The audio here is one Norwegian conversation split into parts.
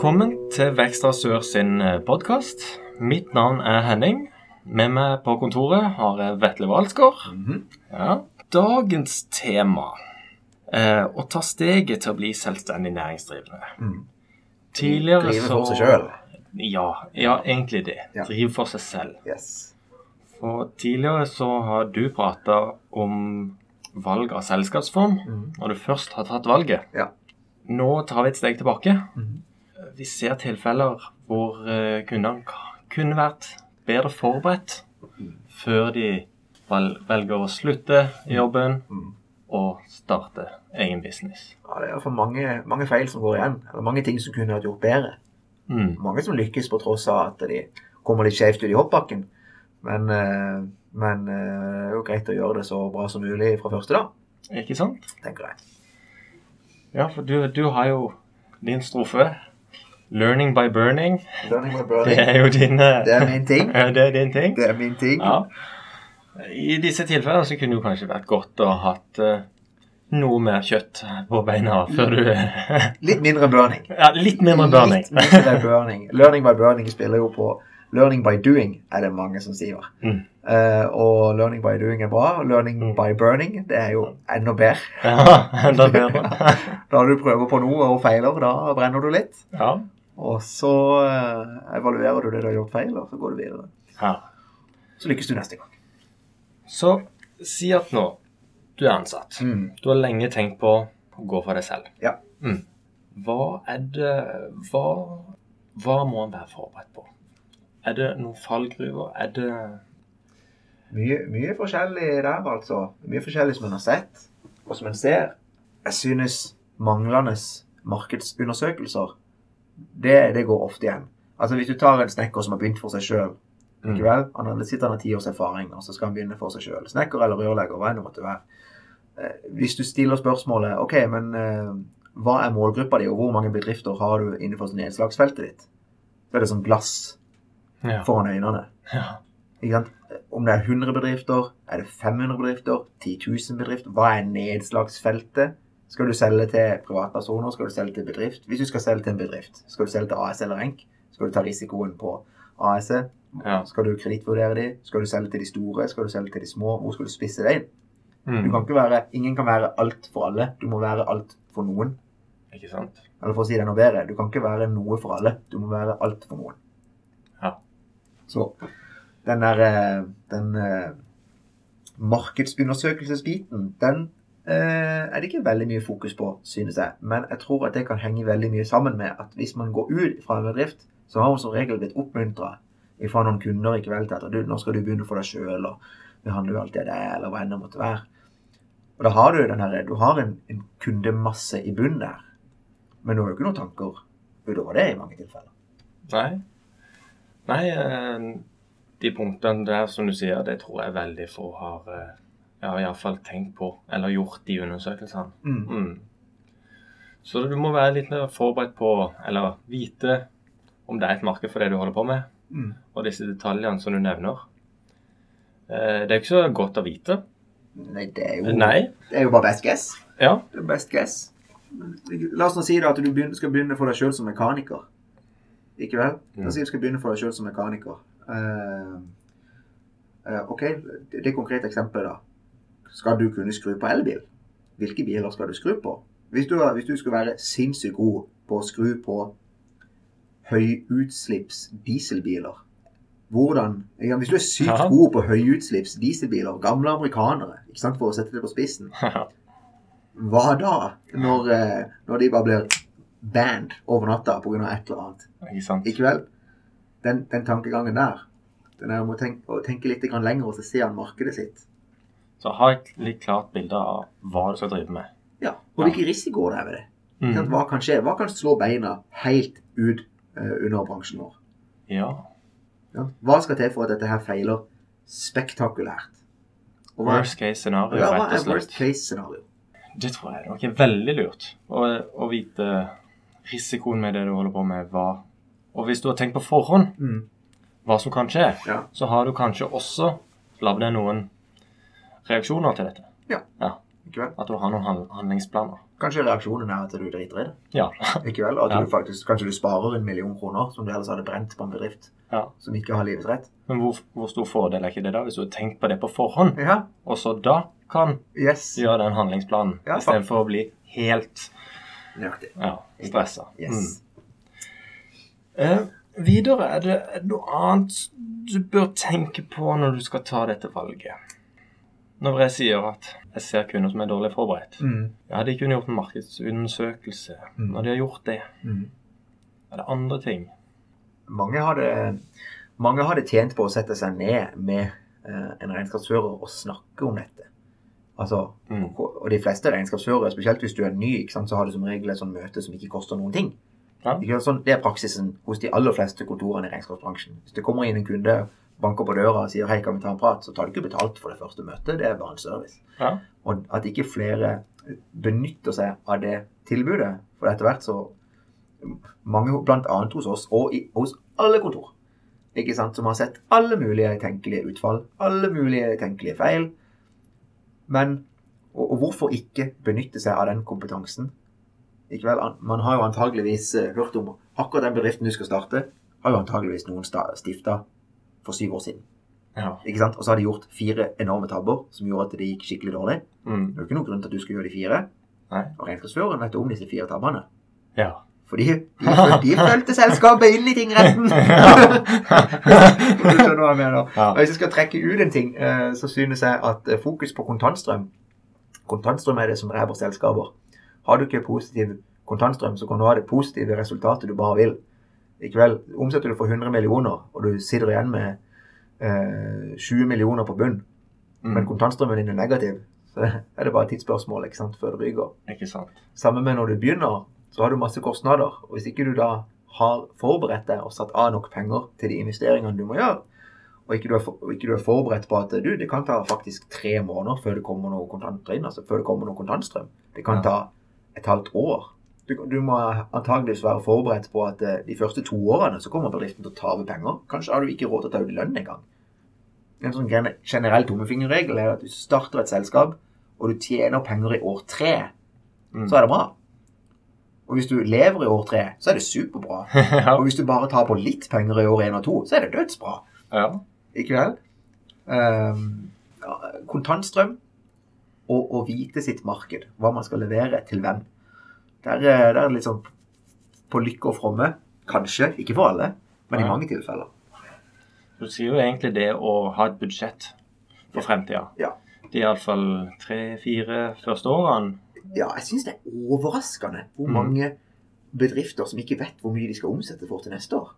Velkommen til Vekstra Sør sin podkast. Mitt navn er Henning. Med meg på kontoret har jeg Vetle Walsgaard. ja. Dagens tema er å ta steget til å bli selvstendig næringsdrivende. Tidligere Drive så for seg sjøl. Ja, ja, egentlig det. Ja. Drive for seg selv. Yes. For tidligere så har du prata om valg av selskapsform, når du først har tatt valget. Ja. Nå tar vi et steg tilbake. Mhm. Vi ser tilfeller hvor eh, kundene kunne vært bedre forberedt før de velger å slutte i jobben Mhm. og starte egen business. Ja, det er iallfall mange, mange feil som går igjen. Eller mange ting som kunne vært gjort bedre. Mm. Mange som lykkes på tross av at de kommer litt skjevt ut i hoppbakken. Men, eh, men eh, det er jo greit å gjøre det så bra som mulig fra første dag, Ikke sant? tenker jeg. Ja, for du, du har jo din strofe 'Learning by burning'. Learning by Det er jo din eh, Det er min ting. Ja, det er din ting. Det er min ting. Ja. I disse tilfellene så kunne det jo kanskje vært godt å ha hatt eh, noe mer kjøtt på beina før du Litt mindre burning. Ja, litt mindre burning. Litt mindre burning. Learning by burning spiller jo på Learning by doing, er det mange som sier. Mm. Uh, og learning by doing er bra. Learning Mm. by burning, det er jo enda bedre. Ja, enda bedre. Da du prøver på noe og feiler, da brenner du litt. Ja. Og så eh, evaluerer du det du har gjort feil, og så går du videre. ja. Så lykkes du neste gang. Så si at nå du er ansatt. Mm. Du har lenge tenkt på å gå for deg selv. Ja. Mm. Hva er det hva, hva må en være forberedt på? Er det noen fallgruver? Er det Mye, mye forskjellig der, altså. Mye forskjellig som en har sett, og som en ser. Jeg synes manglende markedsundersøkelser, det, det går ofte igjen. Altså Hvis du tar en snekker som har begynt for seg sjøl, Mm. Han sitter han har ti års erfaring, og så skal han begynne for seg sjøl. Snekker eller rørlegger, hva enn det måtte være. Eh, Hvis du stiller spørsmålet OK, men eh, hva er målgruppa di, og hvor mange bedrifter har du innenfor nedslagsfeltet ditt? Så er det sånn glass Ja. foran øynene. ja. Om det er 100 bedrifter, er det 500 bedrifter, 10 000 bedrifter? Hva er nedslagsfeltet? Skal du selge til privatpersoner? Skal du selge til bedrift? Hvis du skal selge til en bedrift, skal du selge til AS eller ENK? Skal du ta risikoen på AS? Ja. Skal du kredittvurdere de? Skal du selge til de store? Skal du selge til de små? Hvor skal du spisse deg inn? Du Mm. kan ikke være, ingen kan være alt for alle. Du må være alt for noen. Ikke sant? Eller for å si det noe bedre, du kan ikke være noe for alle. Du må være alt for noen. Ja. Så den der eh, Den eh, markedsundersøkelsesbiten, den er det ikke veldig mye fokus på, synes jeg. Men jeg tror at det kan henge veldig mye sammen med at hvis man går ut fra en bedrift, så har man som regel blitt oppmuntra fra noen kunder i kveld til at du, nå skal du begynne for deg sjøl, og vi handler jo alltid det, eller hva enn det måtte være. Og da har du den her, du har en, en kundemasse i bunnen der. Men du har jo ikke noen tanker utover det i mange tilfeller. Nei. Nei, eh, de punktene der som du sier, det tror jeg veldig få har eh, ja, iallfall tenkt på, eller gjort de undersøkelsene. Mm. Mm. Så du må være litt mer forberedt på, eller vite om det er et marked for det du holder på med, Mm. og disse detaljene som du nevner. Eh, Det er jo ikke så godt å vite. Nei, det er jo, Nei. det er jo bare best guess. Ja. Det er best guess. La oss nå si da at du begynner, skal begynne for deg sjøl som mekaniker. Ikke vel? La oss si du skal begynne for deg sjøl som mekaniker. Uh, uh, ok, det, det konkrete eksempelet, da. Skal du kunne skru på elbil? Hvilke biler skal du skru på? Hvis du, hvis du skulle være sinnssykt god på å skru på høyutslipps dieselbiler hvordan, ja, Hvis du er sykt Ja. god på høyutslipps dieselbiler, gamle amerikanere, for å sette det på spissen hva da? Når, eh, når de bare blir banned over natta pga. et eller annet. Ikke? Ikke vel? Den, den tankegangen der. Den er om å tenke, å tenke litt lenger og se an markedet sitt. Så ha et litt klart bilde av hva du skal drive med. Ja, Og hvilke risikoer det er ved det. Mm. Hva kan skje? Hva kan slå beina helt ut uh, under bransjen vår? Ja. Ja? Hva skal til for at dette her feiler spektakulært? Og hva, Worst case scenario, ja, hva rett og er worst case scenario? Det tror jeg nok er veldig lurt. Å, å vite risikoen med det du holder på med, hva Og hvis du har tenkt på forhånd Mm. hva som kan skje, Ja. så har du kanskje også lagd deg noen reaksjoner til dette. Ja. Ikke vel? At du har noen handlingsplaner. Kanskje reaksjonen er at du driter i det. Ja. Ikke vel? At Ja. du faktisk, kanskje du sparer en million kroner som du ellers hadde brent på en bedrift ja. som ikke har livets rett. Men hvor, hvor stor fordel er ikke det da, hvis du har tenkt på det på forhånd, Ja. og så da kan Yes. gjøre den handlingsplanen, Ja, istedenfor å bli helt Nøyaktig. ja, stressa. Yes. Eh, videre, er er det noe annet du bør tenke på når du skal ta dette valget? Når jeg sier at jeg ser kunder som er dårlig forberedt. Mm. Ja, de kunne gjort en markedsundersøkelse. Mm. Når de har gjort det, Mm. er det andre ting. Mange hadde, mange hadde tjent på å sette seg ned med eh, en regnskapsfører og snakke om dette. Altså, Mm. og de fleste regnskapsførere, spesielt hvis du er ny, sant, så har du som regel et sånt møte som ikke koster noen ting. Ja. Sånn, det er praksisen hos de aller fleste kontorene i regnskapsbransjen. Hvis det kommer inn en kunde, banker på døra og sier 'hei, kan vi ta en prat', så tar du ikke betalt for det første møtet. Det er bare en service. Ja. Og at ikke flere benytter seg av det tilbudet. For etter hvert så Mange, annet hos oss, og i, hos alle kontor, ikke sant, som har sett alle mulige tenkelige utfall, alle mulige tenkelige feil. Men og, og hvorfor ikke benytte seg av den kompetansen? Ikke vel, Man har jo antageligvis eh, hørt om akkurat den bedriften du skal starte, har jo antageligvis noen stifta for syv år siden. Ja. Ikke sant? Og så har de gjort fire enorme tabber som gjorde at det gikk skikkelig dårlig. Mm. Det er jo ikke noen grunn til at du skal gjøre de fire. Nei. Og regnskapsføreren vet om disse fire tabbene. Ja. Fordi de, de fulgte selskapet inn i tingretten. Du skjønner hva jeg mener. Ja. Og Hvis jeg skal trekke ut en ting, eh, så synes jeg at eh, fokus på kontantstrøm Kontantstrøm er det som dreper selskaper. Har du ikke positiv kontantstrøm, så kan du ha det positive resultatet du bare vil. Likevel, omsetter du for 100 millioner, og du sitter igjen med eh, 20 millioner på bunn, men Mm. kontantstrømmen din er negativ, så er det bare et tidsspørsmål ikke sant, før det ryker. Ikke sant. Samme med når du begynner, så har du masse kostnader. Og hvis ikke du da har forberedt deg og satt av nok penger til de investeringene du må gjøre, og ikke du er, for, ikke du er forberedt på at du, det kan ta faktisk tre måneder før det kommer noe kontanter inn, altså før det kommer noe kontantstrøm. Det kan Ja. ta et halvt år. Du, du må antageligvis være forberedt på at eh, de første to årene så kommer bedriften til å tape penger. Kanskje har du ikke råd til å ta ut lønn engang. En sånn generell tommefingerregel er at hvis du starter et selskap, og du tjener penger i år tre, Mm. så er det bra. Og hvis du lever i år tre, så er det superbra. ja. Og hvis du bare tar på litt penger i år én og to, så er det dødsbra. ja. Ikke vel? Um, ja, kontantstrøm og å vite sitt marked. Hva man skal levere til hvem. Der, er- er det litt sånn på lykke og fromme. Kanskje. Ikke for alle, men i mange tilfeller. Du sier jo egentlig det å ha et budsjett for fremtida. Ja. De iallfall tre-fire første årene. Ja, jeg syns det er overraskende hvor Mm. mange bedrifter som ikke vet hvor mye de skal omsette for til neste år.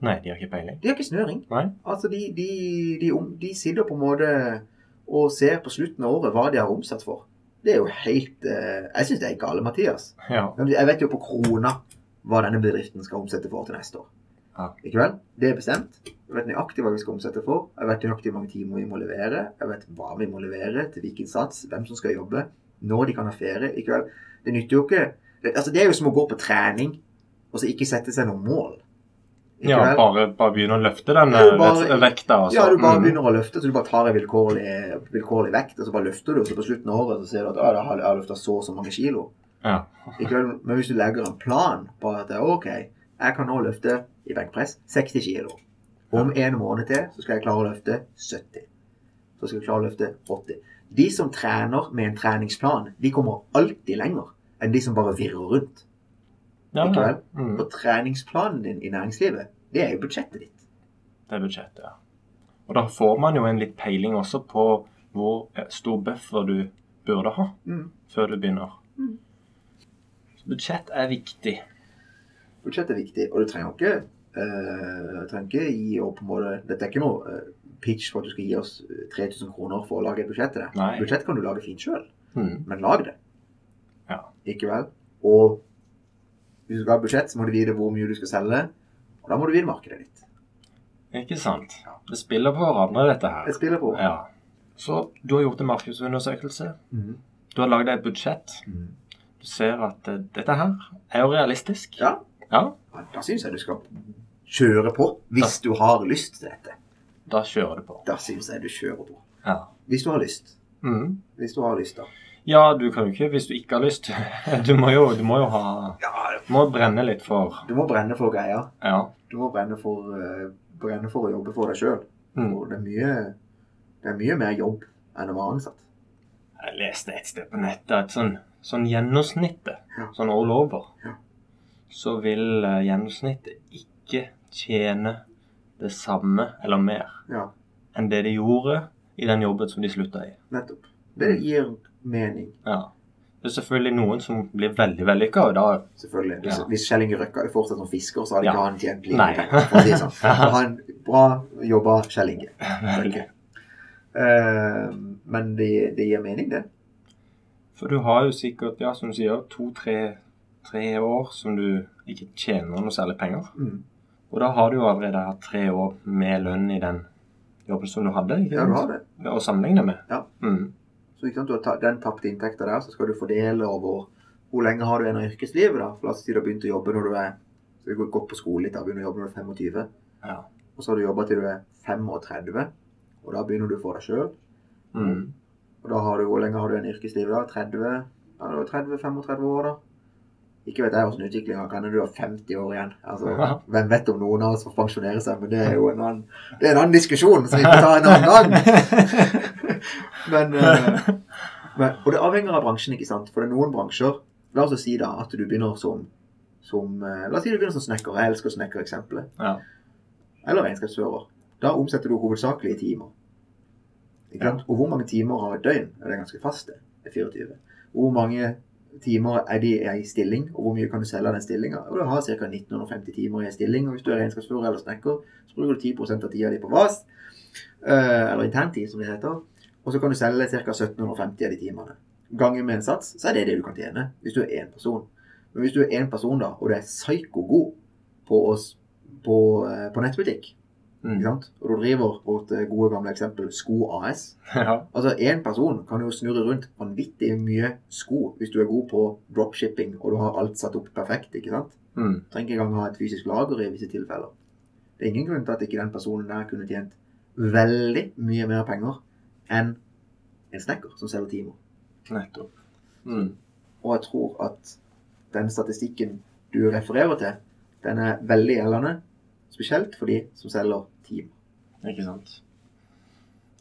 Nei, de har ikke peiling. De har ikke snøring. Nei. Altså, de, de, de, de sitter på en måte og ser på slutten av året hva de har omsatt for. Det er jo helt uh, Jeg syns det er gale, Mathias. Ja. Jeg vet jo på krona hva denne bedriften skal omsette for til neste år. Ja. Ikke vel? Det er bestemt. Jeg vet nøyaktig hva vi skal omsette for. Jeg vet nøyaktig hvor mange timer vi må levere. Jeg vet hva vi må levere, til hvilken sats, hvem som skal jobbe, når de kan ha ferie. Ikke vel? Det nytter jo ikke det, altså, det er jo som å gå på trening og så ikke sette seg noen mål. Ja bare, bare begynne å løfte den eh, vekta. Altså. Ja, du bare mm. begynner å løfte, så du bare tar en vilkårlig, vilkårlig vekt, og så bare løfter du, og så på slutten av året så ser du at «Å, da har jeg løfta så og så mange kilo. Ja. Men hvis du legger en plan på at OK, jeg kan nå løfte i benkpress 60 kilo. Om en måned til så skal jeg klare å løfte 70. Så skal jeg klare å løfte 80. De som trener med en treningsplan, de kommer alltid lenger enn de som bare virrer rundt. Ja, Ikke vel? Mm. Og treningsplanen din i næringslivet, det er jo budsjettet ditt. Det er budsjettet, ja. Og da får man jo en litt peiling også på hvor eh, stor buffer du burde ha Mm. før du begynner. Mm. Budsjett er viktig. Budsjett er viktig, og du trenger ikke, uh, trenger ikke gi opp på en måte Dette er ikke noe uh, pitch for at du skal gi oss eh, 3000 kroner for å lage et budsjett til deg. Nei. Budsjett kan du lage fint sjøl, Mm. men lag det. Ja. Ikke vel? Og hvis du skal ha budsjett, så må du vite hvor mye du skal selge, og da må du vite markedet ditt. Ikke sant? Det spiller på hverandre, dette her. Det spiller på. Ja. Så du har gjort en markedsundersøkelse. Mhm. Du har lagd et budsjett. Mhm. Du ser at uh, dette her er jo realistisk. Ja. Ja, Ja, Da syns jeg du skal kjøre på, hvis du har lyst til dette. Da kjører du på. Da syns jeg du kjører på. Ja. Hvis du har lyst. Mm. Hvis du har lyst, da. Ja, du kan jo ikke hvis du ikke har lyst. Du må jo, du må jo ha Ja, Du må brenne litt for du må brenne for greia. Ja. Du må brenne for, eh, brenne for å jobbe for deg sjøl. Mm. Og det er, mye, det er mye mer jobb enn å være ansatt. Jeg leste et sted på nettet at sånn, sånn gjennomsnittet, Ja. sånn all over, Ja. så vil eh, gjennomsnittet ikke tjene det samme eller mer Ja, enn det de gjorde i den jobben som de slutta i. nettopp. Det gir mening, Ja. Det er selvfølgelig noen som blir veldig vellykka, og da selvfølgelig. Hvis, Ja. hvis Kjell Inge Røkke hadde fortsatt som fisker, så hadde Ja. ikke han tjent like mye. For å si sånn. Ja. Han bra jobba, Kjell Inge. Eh, men det, det gir mening, det. For du har jo sikkert, ja, som du sier, to-tre tre år som du ikke tjener noe særlig penger. Mm. Og da har du jo allerede hatt tre år med lønn i den jobben som du hadde. ikke Ja, du har det. Å sammenligne med. Ja. Mm. Så ikke sant, du har ta, den tapte inntekta der, så skal du fordele over hvor lenge har du igjen av yrkeslivet. da? For La oss si du har begynt å jobbe når du er så du gått på skole litt, da, begynner å jobbe når du er 25. Ja. Og så har du jobba til du er 35, og da begynner du for deg sjøl. Mm. Og da har du, hvor lenge har du igjen i yrkeslivet da? 30? Ja, er 30-35 år, da. Ikke vet jeg hvordan utviklinga kan når du har 50 år igjen. Altså, Ja. Hvem vet om noen av oss får pensjonere seg, men det er jo en annen, det er en annen diskusjon som vi får ta en annen gang. men, eh, men, og det avhenger av bransjen, ikke sant. For det er noen bransjer La oss si da at du begynner som, som eh, La oss si du begynner som snekker. Jeg elsker snekkereksempelet. Ja. Eller regnskapsfører. Da omsetter du hovedsakelig i timer. Ikke sant? Og hvor mange timer har et døgn? Er det ganske fast, det? Det er 24. Hvor mange timer er de i stilling, og hvor mye kan du selge av den stillinga? Og du har ca. 1950 timer i en stilling, og hvis du er regnskapsfører eller snekker, så bruker du 10 av tida di på VAS, eh, eller interntid, som det heter. Og så kan du selge ca. 1750 av de timene. Ganger med en sats, så er det det du kan tjene hvis du er én person. Men hvis du er én person, da, og du er psyko-god på, oss, på, eh, på nettbutikk, ikke Mm. sant? og du driver vårt eh, gode gamle eksempel Sko AS ja. Altså, én person kan jo snurre rundt vanvittig mye sko hvis du er god på dropshipping og du har alt satt opp perfekt. ikke sant? Mm. Du trenger ikke engang ha et fysisk lager i visse tilfeller. Det er ingen grunn til at ikke den personen der kunne tjent veldig mye mer penger enn en snekker som selger timer. Nettopp. Mm. Og jeg tror at den statistikken du refererer til, den er veldig gjeldende, spesielt for de som selger timer. Ikke sant.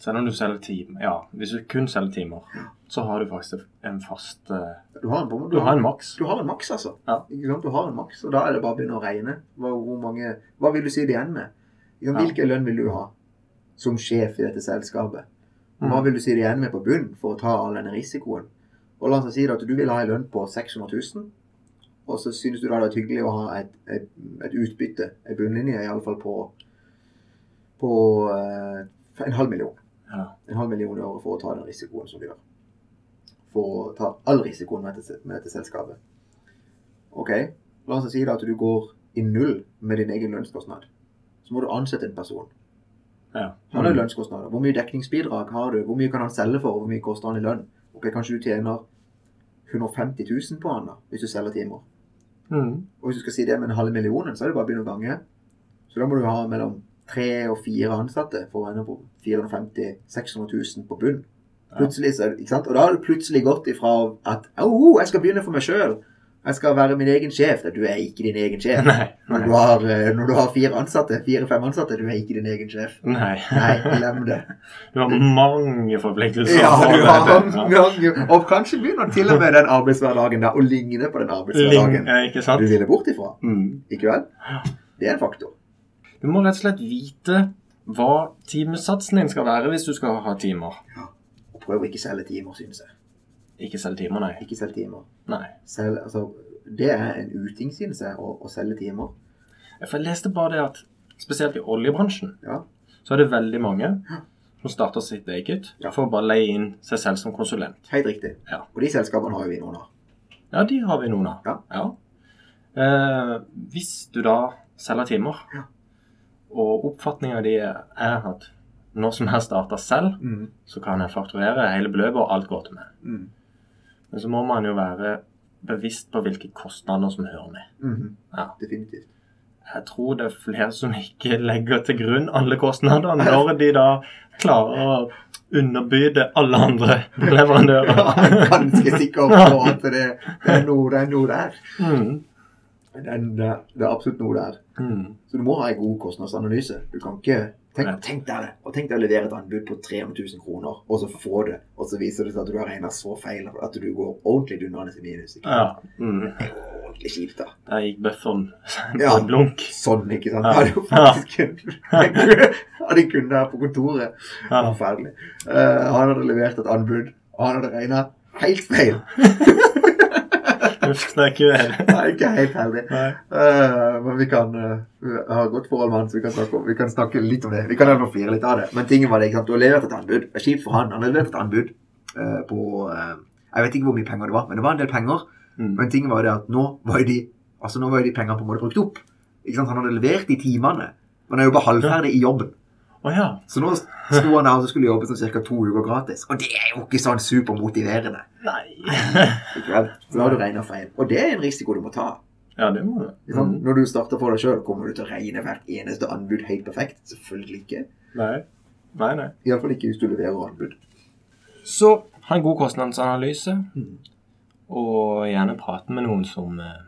Selv om du selger timer Ja, hvis du kun selger timer, så har du faktisk en fast eh, Du har en, du Du har en maks. Du har en maks, altså. Ja. Du har en maks, og da er det bare å begynne å regne. Hva, hvor mange, hva vil du si det igjen med? Ja. Hvilken lønn vil du ha som sjef i dette selskapet? Mm. Hva vil du si det igjen med på bunn for å ta all denne risikoen? Og la oss si at du vil ha en lønn på 600 000, og så synes du da det er hyggelig å ha et, et, et utbytte, en bunnlinje, iallfall på, på eh, en halv million. Ja. En halv million i året for å ta den risikoen som du gjør. For å ta all risikoen med dette, med dette selskapet. Ok, la oss si da at du går i null med din egen lønnskostnad. Så må du ansette en person. ja. Han har lønnskostnader. Hvor mye dekningsbidrag har du? Hvor mye kan han selge for? Hvor mye koster han i lønn? Ok, Kanskje du tjener 150 000 på han da, hvis du selger timer. Mm. Og hvis du skal si det med en halv million, så er det bare å begynne å gange. Så da må du ha mellom tre og fire ansatte for å ende på 450 600 000 på bunn. Plutselig ikke sant? Og da har det plutselig gått ifra at oh, jeg skal begynne for meg sjøl. Jeg skal være min egen sjef. Du er ikke din egen sjef. Nei. Når du har, eh, når du har fire ansatte, fire-fem ansatte, du er ikke din egen sjef. Nei. Nei, glem det. Du har mange forpliktelser. Ja, du har mange, og kanskje begynner til og med den arbeidshverdagen der å ligne på den arbeidshverdagen Ling, du ville bort ifra. Mm. Ikke vel? Det er en faktor. Du må rett og slett vite hva timesatsen din skal være hvis du skal ha timer. Og prøv å ikke selge timer, synes jeg. Ikke selge timer, nei. Ikke selge timer. nei. Selv, altså, det er en uting, synes jeg, å, å selge timer. For jeg leste bare det at spesielt i oljebransjen Ja. så er det veldig mange som starter sitt eget Ja. for å bare leie inn seg selv som konsulent. Helt riktig. Ja. Og de selskapene har jo vi noen av. Ja, de har vi noen av. Ja. Eh, hvis du da selger timer, Ja. Og oppfatninga di er at når som jeg starter selv, så kan jeg fakturere hele beløpet, og alt går til meg. Mm. Men så må man jo være bevisst på hvilke kostnader som hører med. Mm. Ja. Definitivt. jeg tror det er flere som ikke legger til grunn alle kostnadene når de da klarer å underbyde alle andre leverandører. Ja, jeg er ganske sikker på at det, det, er, noe, det er noe der. Mm. Det det det er absolutt noe der. Mm. Så du må ha en god kostnadsanalyse. Du kan ikke Tenk, tenk deg det. Og tenk deg å levere et anbud på 300 000 kroner, og så få det, og så viser det seg at du har regna så feil at du går ordentlig dundrende i minus. Ikke? Ja. Mm. Det er jo ordentlig kjipt, da. Der gikk bufferen på Ja. blunk. Sånn, ikke sant. Ja. Hadde jo faktisk ja. hadde en kunde her på kontoret. Ja. Forferdelig. Uh, han hadde levert et anbud, og han hadde regna helt feil. Uff, det er ikke er ikke helt heldig. Nei. Eh, men vi kan uh, ha godt forhold med han, så vi kan, snakke, vi kan snakke litt om det. Vi kan flire litt av det. Men tingen var det, ikke sant? du har levert et anbud. Det er kjipt for han. Han har levert et anbud uh, på eh, Jeg vet ikke hvor mye penger det var, men det var en del penger. Mm. Men tingen var det at nå var jo de altså nå var jo de pengene på en måte brukt opp. Ikke sant? Han hadde levert de timene. Men han er jo bare halvferdig i jobben. Å ja. Så nå sto han der og skulle jobbe sånn ca. to uker gratis. Og det er jo ikke sånn supermotiverende. Nei. Så da har du regna feil. Og det er en risiko du må ta. Ja, det må du. Sånn. Mm. Når du starter for deg sjøl, kommer du til å regne hvert eneste anbud helt perfekt? Selvfølgelig ikke. Nei. Nei, nei. Iallfall ikke hvis du leverer anbud. Så ha en god kostnadsanalyse, Mm. og gjerne prate med noen som eh,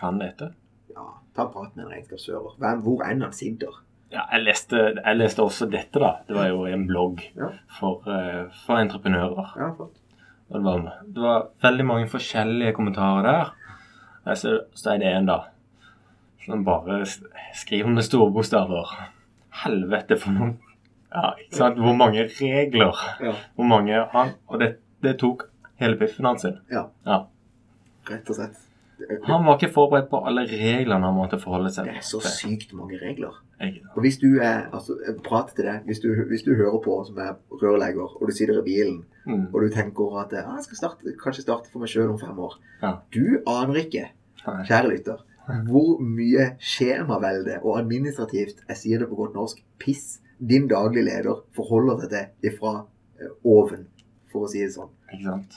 kan dette. Ja, ta prat med en regnskapsfører. Hvor enn han sitter. Ja, jeg leste, jeg leste også dette, da. Det var jo en blogg Ja. for, eh, for entreprenører. Ja. Det, var, det var veldig mange forskjellige kommentarer der. Ser, så er det en, da, som bare skriver med store bokstaver. Helvete for noen Ja, ikke sant? Hvor mange regler. Ja. Hvor mange han Og det, det tok hele piffen hans sin. Ja. Ja. Rett og slett. Han var ikke forberedt på alle reglene han måtte forholde seg det er så sykt mange regler. Og hvis du er altså, Prat til deg, hvis du, hvis du hører på som er rørlegger, og du sitter i bilen, Mm. og du tenker at ah, jeg skal starte, kanskje starte for meg sjøl om fem år Ja. Du aner ikke, kjære lytter, hvor mye skjemavelde og administrativt, jeg sier det på godt norsk, piss din daglige leder forholder seg til ifra eh, oven, for å si det sånn.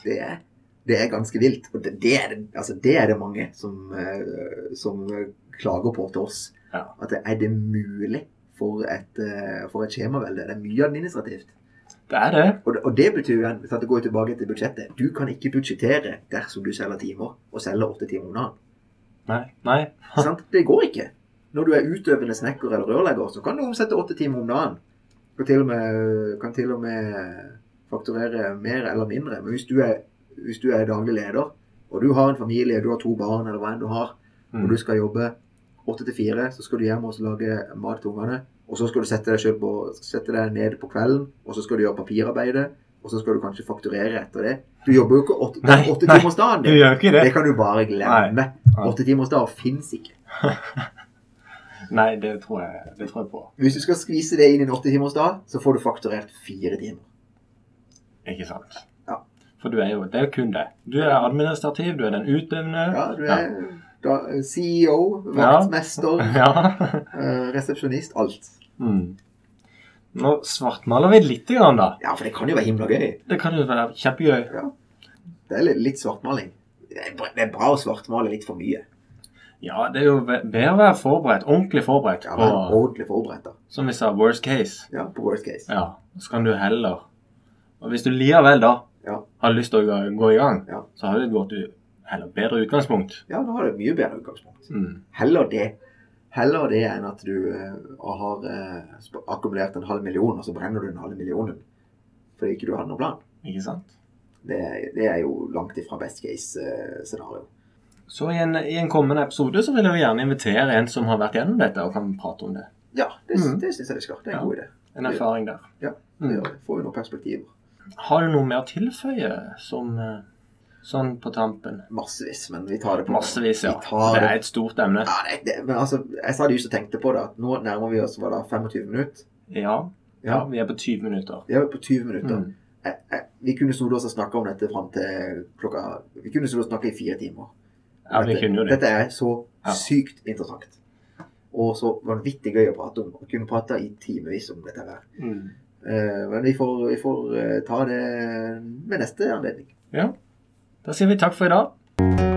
Det er, det er ganske vilt. Og det, det, er, det, altså, det er det mange som, eh, som klager på til oss. Ja. At er det mulig for et, eh, for et skjemavelde? Det er mye administrativt. Det er det. Og og det betyr jo igjen, hvis det går tilbake til budsjettet, du kan ikke budsjettere dersom du selger timer, og selger åtte timer dagen. Nei. Nei. Sant? Det går ikke. Når du er utøvende snekker eller rørlegger, så kan du omsette åtte timer om dagen. Kan til og med, kan til og med fakturere mer eller mindre. Men hvis du er, hvis du er daglig leder, og du har en familie, du har to barn eller hva enn du har, og Mm. du skal jobbe åtte til fire, så skal du hjem og lage mat til ungene. Og så skal du sette deg, på, sette deg ned på kvelden, og så skal du gjøre papirarbeidet. Og så skal du kanskje fakturere etter det. Du jobber jo ikke åtte, Nei, åtte nei, timers dagen. Du gjør ikke det. Det kan du bare glemme. Nei. Åtte timers dag fins ikke. Nei, det tror jeg, det tror jeg på. Hvis du skal skvise det inn i en åtte timers dag, så får du fakturert fire timer. Ikke sant? Ja. For du er jo, det er jo kun det. Du er administrativ, du er den utøvende. Ja, du er da, CEO, vaktmester, Ja. eh, resepsjonist, alt. Mm. Nå svartmaler vi litt, grann, da. Ja, for det kan jo være himla gøy. Det kan jo være kjempegøy. Det er litt, svartmaling. Det er, bra, å svartmale litt for mye. Ja, det er jo bedre å være forberedt, ordentlig forberedt Ja, på, ordentlig forberedt, da. som vi sa, worst case. Ja, på worst case. Ja, så kan du heller Og hvis du likevel da Ja. har lyst til å gå, i gang, Ja. så har du et godt, heller bedre utgangspunkt. Ja, da har du et mye bedre utgangspunkt. Mm. Heller det. Heller det enn at du uh, har uh, akkumulert en halv million, og så brenner du den halve millionen fordi ikke du hadde noen plan. Ikke sant? Det, det er jo langt ifra best case-scenario. Så i en, i en kommende episode så vil jeg jo gjerne invitere en som har vært gjennom dette, og kan prate om det. ja, det, Mm. det syns jeg vi skal. Det er en Ja. god idé. En erfaring der. Ja, det Mm. Får vi noen perspektiver. Har du noe mer å tilføye som eh, sånn på tampen? Massevis, men vi tar det på Massevis, ja. Det er et stort emne. Ja, det, det, men altså, jeg sa det just og tenkte på det, at nå nærmer vi oss hva da, 25 minutter. Ja. ja. Vi er på 20 minutter. Vi er på 20 minutter. Mm. Jeg, jeg, vi kunne stått oss og snakka om dette fram til klokka Vi kunne stått og snakka i fire timer. Ja, vi dette, kunne jo det. dette er så Ja. sykt interessant. Og så vanvittig gøy å prate om. Å kunne prate i timevis om dette her. Mm. Eh, men vi får, vi får eh, ta det med neste anledning. Ja. Da sier vi takk for i dag.